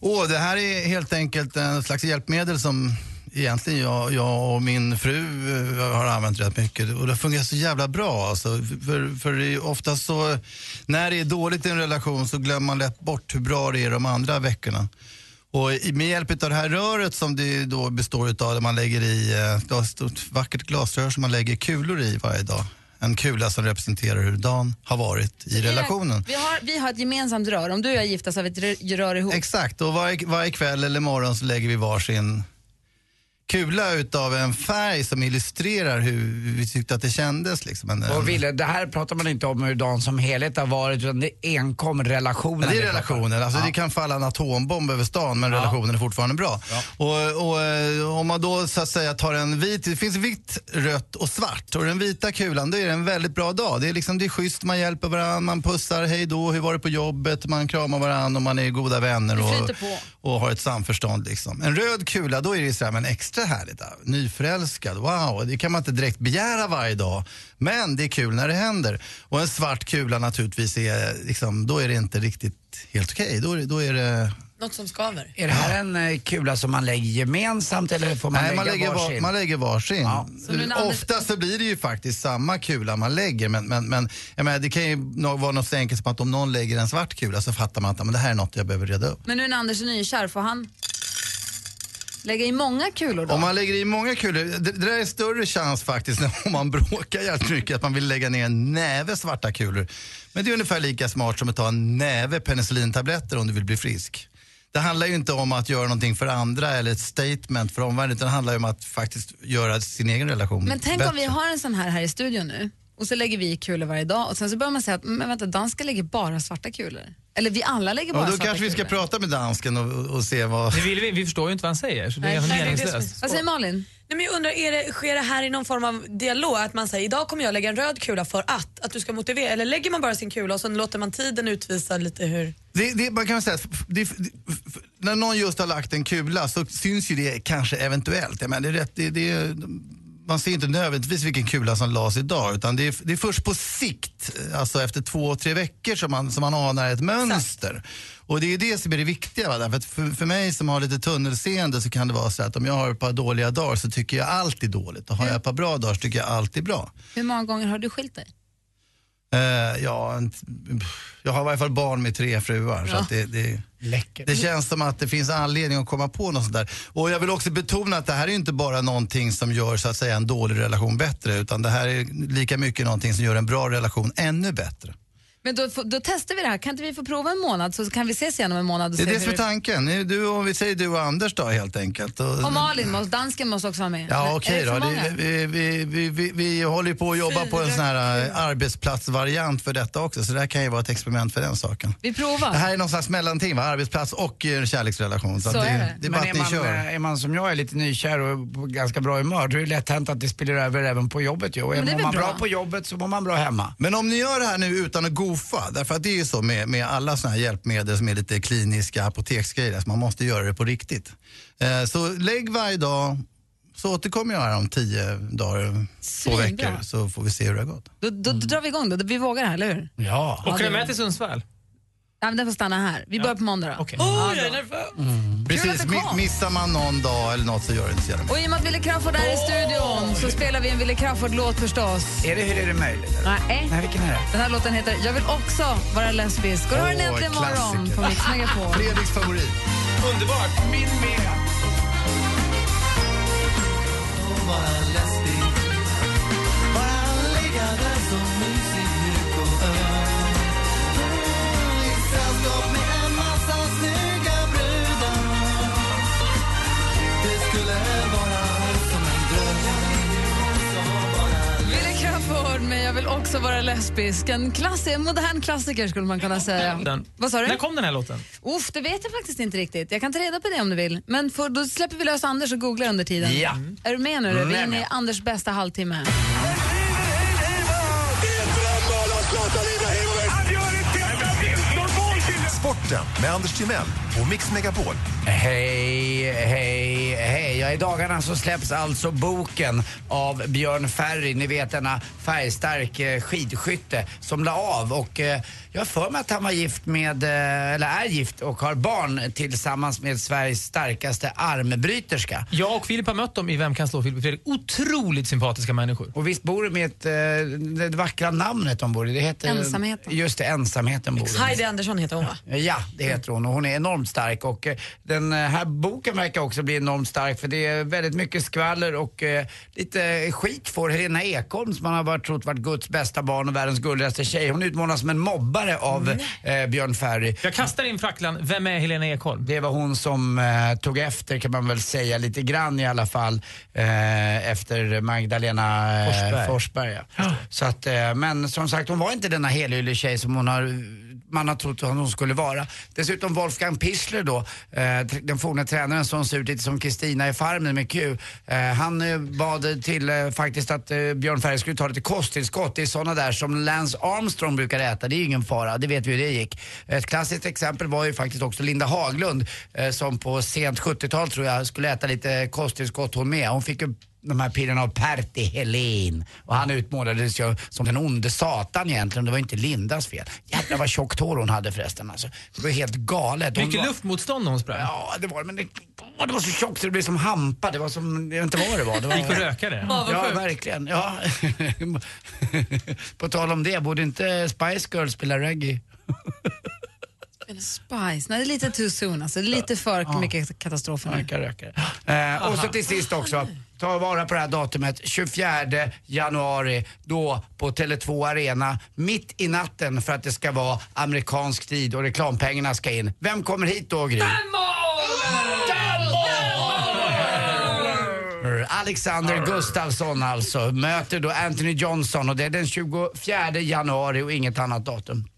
Åh, det här är helt enkelt en slags hjälpmedel som egentligen jag, jag och min fru eh, har använt rätt mycket och det fungerar så jävla bra. Alltså, för, för det är ofta så, när det är dåligt i en relation så glömmer man lätt bort hur bra det är de andra veckorna. Och med hjälp av det här röret som det då består av, där man lägger i eh, ett stort vackert glasrör som man lägger kulor i varje dag. En kula som representerar hur dagen har varit i relationen. Vi har, vi har ett gemensamt rör. Om du och jag giftas har vi ett rör- rör ihop. Exakt, och varje, varje kväll eller morgon så lägger vi varsin kula utav en färg som illustrerar hur vi tyckte att det kändes. Liksom. En, Och Ville, det här pratar man inte om hur dagen som helhet har varit utan det är enkom relationen. Ja, det är relationen. Alltså, Ja. Det kan falla en atombomb över stan men relationen är fortfarande bra. Och, och, eh, om man då så att säga tar en vit, det finns vitt, rött och svart. Och den vita kulan, då är det en väldigt bra dag. Det är, liksom, det är schysst, man hjälper varandra, man pussar, hej då, hur var det på jobbet, man kramar varandra och man är goda vänner och, och har ett samförstånd. Liksom. En röd kula, då är det så här, men extra härligt. Då. Nyförälskad, wow, det kan man inte direkt begära varje dag. Men det är kul när det händer. Och en svart kula naturligtvis, är, liksom, då är det inte riktigt helt okej. Då, är då är det Något som skaver. Är det här en eh, kula som man lägger gemensamt eller får man Nej, lägga man lägger, varsin? var, man lägger varsin. Så nu när Anders- Ofta så blir det ju faktiskt samma kula man lägger men, men, men jag menar, det kan ju vara något så enkelt som att om någon lägger en svart kula så fattar man att men det här är något jag behöver reda upp. Men nu när Anders är nykär, får han... Lägga i många kulor då? Om man lägger i många kulor, det, det där är större chans faktiskt när- om *laughs* man bråkar jävligt mycket att man vill lägga ner en näve svarta kulor. Men det är ungefär lika smart som att ta en näve penicillintabletter om du vill bli frisk. Det handlar ju inte om att göra någonting för andra eller ett statement för omvärlden utan det handlar ju om att faktiskt göra sin egen relation Men tänk bättre. om vi har en sån här här i studion nu och så lägger vi i kulor varje dag och sen så börjar man säga att men vänta, dansken lägger bara svarta kulor. Eller vi alla lägger bara Ja, då svarta kanske vi ska kulor. prata med dansken och, och se vad... Det vill vi, vi förstår ju inte vad han säger, så det är Nej, meningslöst. Vad säger Malin? Nej, men jag undrar, är det, sker det här i någon form av dialog? Att man säger idag kommer jag lägga en röd kula för att, att du ska motivera? Eller lägger man bara sin kula och så låter man tiden utvisa lite hur... Det, det, man kan säga att det, när någon just har lagt en kula så syns ju det kanske eventuellt. Jag menar, det är rätt, det, det, är- man ser inte nödvändigtvis vilken kula som lades idag utan det är, det är först på sikt, alltså efter två, tre veckor som man, som man anar ett mönster. Och det är det som är det viktiga. Va? Därför för, för mig som har lite tunnelseende så kan det vara så att om jag har ett par dåliga dagar så tycker jag allt är dåligt och har jag ett par bra dagar så tycker jag allt är bra. Hur många gånger har du skilt dig? Eh, ja, en- jag har i varje fall barn med tre fruar. Så Ja. att det, det, det känns som att det finns anledning att komma på något sånt där. Och jag vill också betona att det här är inte bara någonting som gör så att säga en dålig relation bättre utan det här är lika mycket någonting som gör en bra relation ännu bättre. Men då, då testar vi det här. Kan inte vi få prova en månad så kan vi ses igen om en månad och Det är se det som är tanken. Du och, vi säger du och Anders då helt enkelt. Och, Och Malin, måste, dansken måste också vara med. Ja okej det då. Det, vi, vi, vi, vi, vi håller ju på att jobba på en sån här eh, arbetsplatsvariant för detta också så det här kan ju vara ett experiment för den saken. Vi provar. Det här är någon slags mellanting, va? arbetsplats och eh, kärleksrelation. Så att är det. det är Men bara är man, kör. eh, är man som jag är lite nykär och på ganska bra humör då är det lätt hänt att det spiller över även på jobbet. ju. Och det Mår man bra. bra. på jobbet så mår man bra hemma. Men om ni gör det här nu utan att goofa, därför att det är ju så med, med alla såna här hjälpmedel som är lite kliniska apoteksgrejer, alltså man måste göra det på riktigt. Eh, så lägg varje dag, så återkommer jag här om tio dagar, två veckor, så får vi se hur det har gått. Då, då, då drar vi igång då. Vi vågar här, eller hur? Ja. Åker du med till Sundsvall? Ja, men den får stanna här. Vi börjar på måndag då. Okej. Ja, jag är nervös. Att Precis, du mi- missar man någon dag eller något så gör det inte så jävla mycket. Och i och med att Wille Crafoord är i studion så spelar vi en Wille Crafoord-låt förstås. Är det, hur är det möjligt? Nej. Nej, vilken är det? Den här låten heter Jag vill också vara lesbisk. Och då har den Åh, äntligen klassiker. morgon på Mix Megapol. Fredriks favorit. Underbart! Min med. Också vara lesbisk. En, klass, en modern klassiker skulle man kunna säga. Den. Vad sa du? När kom den här låten? Uff, det vet jag faktiskt inte riktigt. Jag kan ta reda på det om du vill. Men för, då släpper vi lös Anders och googlar under tiden. Ja. Är du med nu? Mm, vi är inne i. Anders bästa halvtimme. Sporten med Anders Timell och Mix Megapol. Hej, hej, hej. Ja, I dagarna så släpps alltså boken av Björn Ferry, ni vet denna färgstark eh, skidskytte som la av och eh, jag har för mig att han var gift med, eh, eller är gift och har barn tillsammans med Sveriges starkaste armbryterska. Jag och Filip har mött dem i Vem kan slå Filip och Fredrik. Otroligt sympatiska människor. Och visst bor de med ett, eh, det vackra namnet de bor i? Det heter, Ensamheten. Just det, ensamheten bor de. Heidi Andersson heter hon va? Ja, det heter hon och hon är enormt stark och eh, den eh, här boken verkar också bli enormt stark för det är väldigt mycket skvaller och eh, lite skit får Helena Ekholm som man har varit, trott varit Guds bästa barn och världens gulligaste tjej. Hon utmålas som en mobbare av eh, Björn Ferry. Jag kastar in facklan. Vem är Helena Ekholm? Det var hon som eh, tog efter kan man väl säga lite grann i alla fall eh, efter Magdalena Forsberg. Forsberg ja. Så att, men som sagt hon var inte denna helylle tjej som hon har man har trott att hon skulle vara. Dessutom Wolfgang Pichler då, eh, den forna tränaren som ser ut lite som Kristina i Farmen med Q. Eh, han eh, bad till eh, faktiskt att eh, Björn Ferry skulle ta lite kosttillskott. Det är sådana där som Lance Armstrong brukar äta. Det är ju ingen fara, det vet vi hur det gick. Ett klassiskt exempel var ju faktiskt också Linda Haglund eh, som på sent 70-tal tror jag skulle äta lite kosttillskott hon med. Hon fick ju de här pillerna av Pertti Helin. Och han utmålades ju som den onde satan egentligen. Det var inte Lindas fel. Jävlar vad tjockt hår hon hade förresten alltså. Det var helt galet. Hon Mycket var... luftmotstånd hon sprang. Ja, det var. Men det, åh, det var så tjockt så det blev som hampa. Det var som, jag vet inte vad det var. Det var... Gick och röka det. Ja, verkligen. Ja. *laughs* På tal om det, borde inte Spice Girls spela reggae? *laughs* Spice, nej det är lite too soon alltså. Det är lite för mycket katastrofer nu. Röka. Eh, och så till sist också, ta vara på det här datumet, 24 januari, då på Tele2 Arena, mitt i natten för att det ska vara amerikansk tid och reklampengarna ska in. Vem kommer hit då, Gry? Alexander Gustafsson alltså möter då Anthony Johnson och det är den 24 januari och inget annat datum.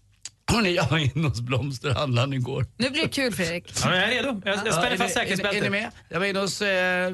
Hörrni, jag var inne hos blomsterhandlaren igår. Nu blir det kul Fredrik. Ja, men jag är redo. Jag, jag Ja, spänner är fast är, säkerhetsbältet. är ni med? Jag var inne hos, eh,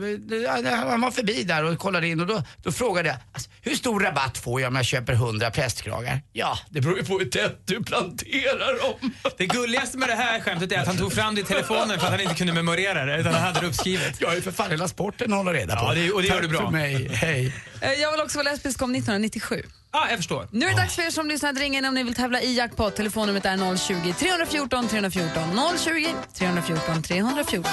han var förbi där och kollade in och då, då frågade jag, alltså, hur stor rabatt får jag om jag köper 100 prästkragar? Ja, det beror ju på hur tätt du planterar dem. Det gulligaste med det här skämtet är att han tog fram det i telefonen för att han inte kunde memorera det, utan han hade det uppskrivet. Jag är ju för fan hela sporten hålla reda på. Ja, det, och det gör Tack du bra. för mig, hej. Eh, Jag vill också vara lesbisk kom 1997. Ja, jag förstår. Nu är det dags för er som lyssnar att ringa in om ni vill tävla i jackpot. Telefonnumret är 020 314 314. 020 314 314.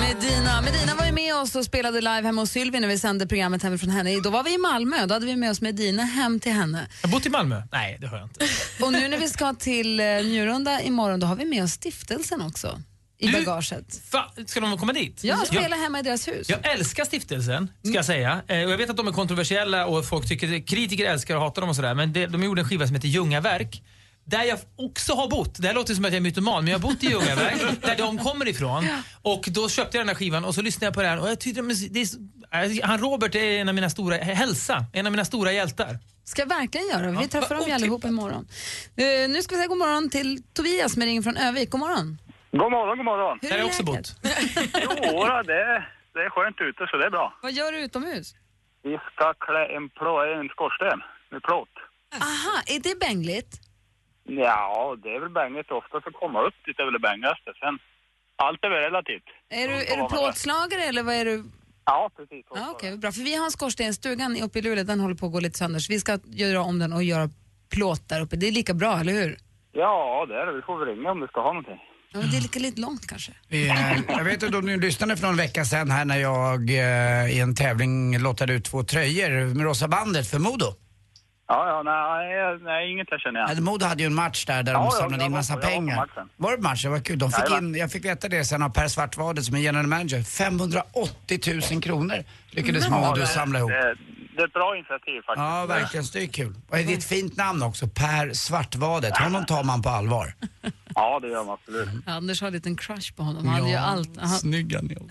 Medina. Medina var ju med oss och spelade live hemma hos Sylvie när vi sände programmet hemifrån henne. Då var vi i Malmö. Då hade vi med oss Medina hem till henne. Jag har bott i Malmö? Nej, det har jag inte. Och nu när vi ska till eh, Njurunda imorgon, då har vi med oss stiftelsen också i bagaget. Fa, ska de komma dit? Ja, spela hemma i deras hus. Jag älskar stiftelsen, ska jag säga. Eh, och jag vet att de är kontroversiella och folk tycker, kritiker älskar och hatar dem och sådär. Men det, de gjorde en skiva som heter Ljungaverk. Där jag också har bott. Det här låter som att jag är mytoman, men jag har bott i Ljungaverk, *laughs* där de kommer ifrån. Och då köpte jag den här skivan och så lyssnade jag på den och jag tyckte det är, eh, han Robert är en av mina stora, Hälsa, en av mina stora hjältar. Ska jag verkligen göra. Vi Ja, träffar dem ju allihop imorgon. Uh, nu ska vi säga god morgon till Tobias med ring från Övik. God morgon. God morgon, god morgon. Hur är Där har jag också läget? *laughs* jo, då, det, det är skönt ute så det är bra. Vad gör du utomhus? Vi ska klä en, plå, en skorsten med plåt. Aha, är det bängligt? Ja, det är väl bängigt ofta att komma upp dit är väl det bängaste. Sen, allt är väl relativt. Är du, är du plåtslagare eller vad är du? Ja, precis. Ja, Okej, bra. För vi har en skorsten, stugan uppe i Luleå, den håller på att gå lite sönder. Så vi ska göra om den och göra plåt där uppe. Det är lika bra, eller hur? Ja, det är det. Vi får väl ringa om du ska ha någonting. Ja, det är lika lite långt kanske. Eh, Jag vet inte om ni lyssnade för någon vecka sedan här när jag eh, i en tävling lottade ut två tröjor med Rosa bandet för Modo. Ja, ja, nej, nej inget jag känner igen. Ja, Modo hade ju en match där, där Ja, de ja, samlade jag in massa på- jag var på pengar. Var det matchen? Vad kul. De fick Jajamän. in, jag fick veta det sen av Per Svartvadet som är general manager. 580 000 kronor lyckades Ja, Modo det- samla ihop. Det, det är ett bra initiativ faktiskt. Ja, verkligen. Det är kul. Och är det ett fint namn också? Per Svartvadet. Honom *laughs* tar man på allvar. Ja, det gör man absolut. Anders har en liten crush på honom. Han hade ju allt. Han... Snygga ni. *laughs*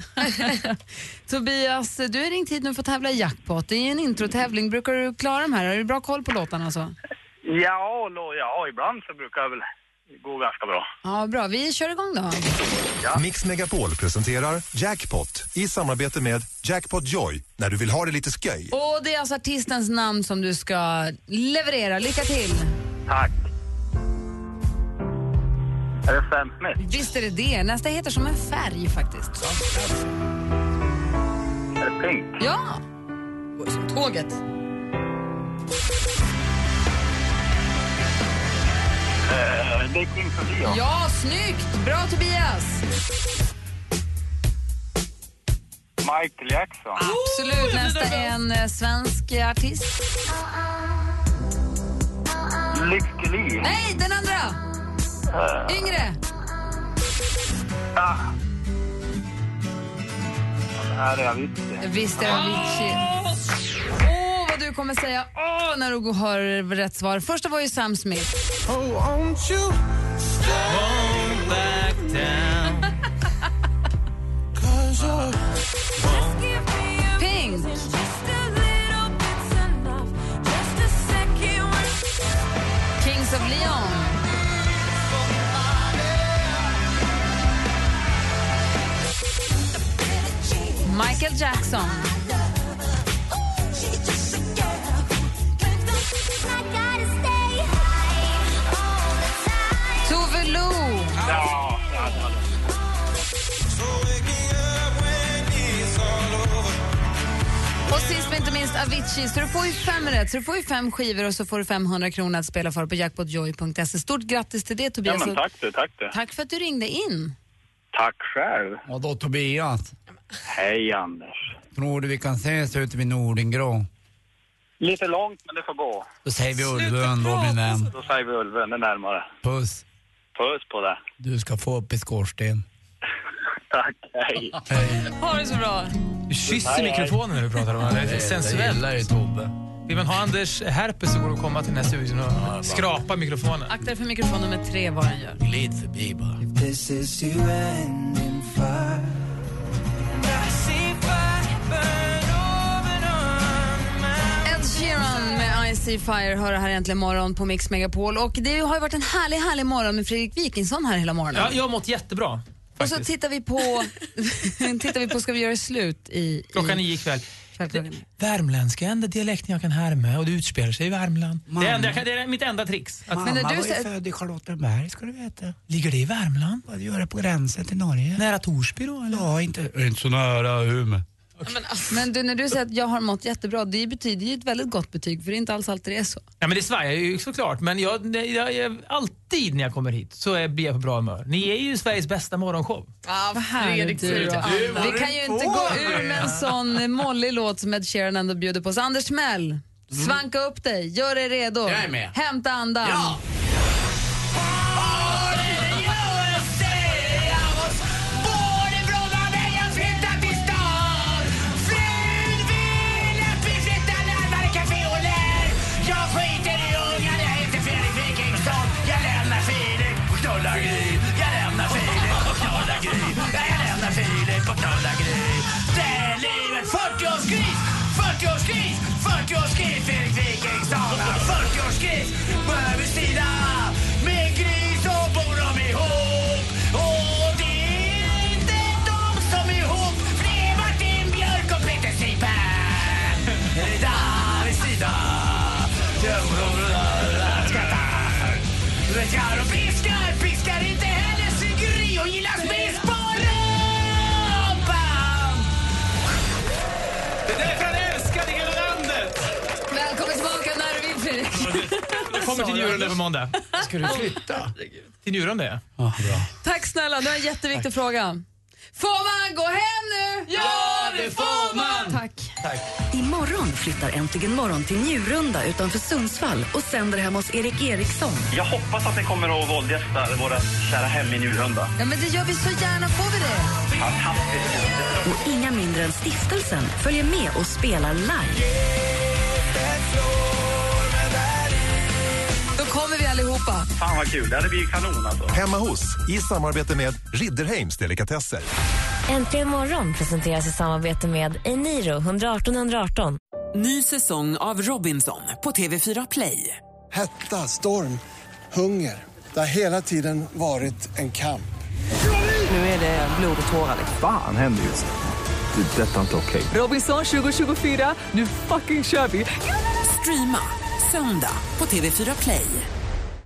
Tobias, du har ringt hit nu för att tävla i jackpot. Det är en introtävling. Brukar du klara de här? Har du bra koll på låtarna? Så? Ja, lo, ja, ibland så brukar det väl gå ganska bra. Ja, bra. Vi kör igång då. Mix Megapol presenterar Jackpot i samarbete med Jackpot Joy när du vill ha det lite sköj. Och det är alltså artistens namn som du ska leverera. Lycka till! Tack. Är det Smith? Visst är det det. Nästa heter som en färg faktiskt. Är det Pink? Ja! Som tåget. Eh, det är Kings of Leon. Ja, snyggt! Bra Tobias! Michael Jackson. Absolut. Nästa är en eh, svensk artist. Lykke Li. Nej, den andra! Eh, Yngre. ah. Det här är Avicii. Visst är det Avicii. Åh, vad du kommer säga åh när du har rätt svar. Första var ju Sam Smith. back down. *laughs* Pink. Kings of Leon. Michael Jackson. Tove Lo. Ja, ja, det det. Och sist men inte minst Avicii. Så du får ju fem rätt. Så du får ju fem skivor och så får du 500 kronor att spela för på jackpotjoy.se. Stort grattis till det Ja, Tobias. men tack du, tack du. Tack för att du ringde in. Tack själv. Och då Tobias, Hej Anders. tror du vi kan ses ute vid Nordingrå? Lite långt, men det får gå. Då säger vi Ulvön då min vän. Då säger vi Ulven, det är närmare. Puss. Puss på det. Du ska få upp i skorsten. *laughs* Tack, hej. Ha det så bra. Du kysser Hej, hej. mikrofonen när du pratar om det. Det är sensuellt. gillar ju Tobbe. Vill man ha Anders herpes så går det att komma till den här studion och skrapa mikrofonen. Akta dig för mikrofon nummer tre vad den gör. Glid förbi bara. Sheeran med I See Fire hör här äntligen morgon på Mix Megapol. Och det har ju varit en härlig, härlig morgon med Fredrik Wikingsson här hela morgonen. Ja, jag har mått jättebra. och så tittar vi på, *laughs* tittar vi på Ska vi göra slut i... Klockan nio ikväll. Värmländska är enda dialekten jag kan härma och det utspelar sig i Värmland. Det är, enda, det är mitt enda trix. Att, Men när du var ju född i Charlottenberg ska du veta. ligger det i Värmland? Vad du gör på gränsen till Norge. Nära Torsby då eller? Ja, inte, inte så nära Umeå. Men du, när du säger att jag har mått jättebra, det betyder ju ett väldigt gott betyg för det är inte alls alltid det är så. Ja, men det svajar ju såklart, men jag, jag, jag, alltid när jag kommer hit så är- blir jag på bra humör. Ni är ju Sveriges bästa morgonshow. Ah, Vad härligt du är. Vi kan ju inte gå ur med en sån mollig låt som Ed Sheeran ändå bjuder på. Så Anders Mell, svanka upp dig, gör dig redo. Jag är med. Hämta andan. Ja. 40-årskris, 40-årskris, Fredrik Wikingsson. 40-årskris börjar vid sidan Med gris så bor de ihop. Och det är inte de som är ihop. För det är Martin Björk och Peter Sipen. Sida. Vid sida Skrattar kommer till Njurunda på måndag. Ska du flytta? Till Njurunda ja. Bra. Tack snälla, du har en jätteviktig fråga. Får man gå hem nu? Ja, det får man! Tack. Imorgon flyttar Äntligen morgon till Njurunda utanför Sundsvall och sänder hemma hos Erik Eriksson. Jag hoppas att ni kommer att våldgästa våra kära hem i Njurunda. Ja, men det gör vi så gärna. Får vi det? Fantastiskt. Och inga mindre än stiftelsen följer med och spelar live. Kommer vi allihopa. Fan vad kul, det hade blivit kanon alltså. Hemma hos, i samarbete med Ridderheims Delikatesser. Äntligen morgon presenteras i samarbete med Eniro 118 118. Ny säsong av Robinson på TV4 Play. Hetta, storm, hunger. Det har hela tiden varit en kamp. Nu är det blod och tårar. liksom. Fan händer just det. Det är detta inte okej. Robinson 2024, nu fucking kör vi! Streama söndag på TV4 Play.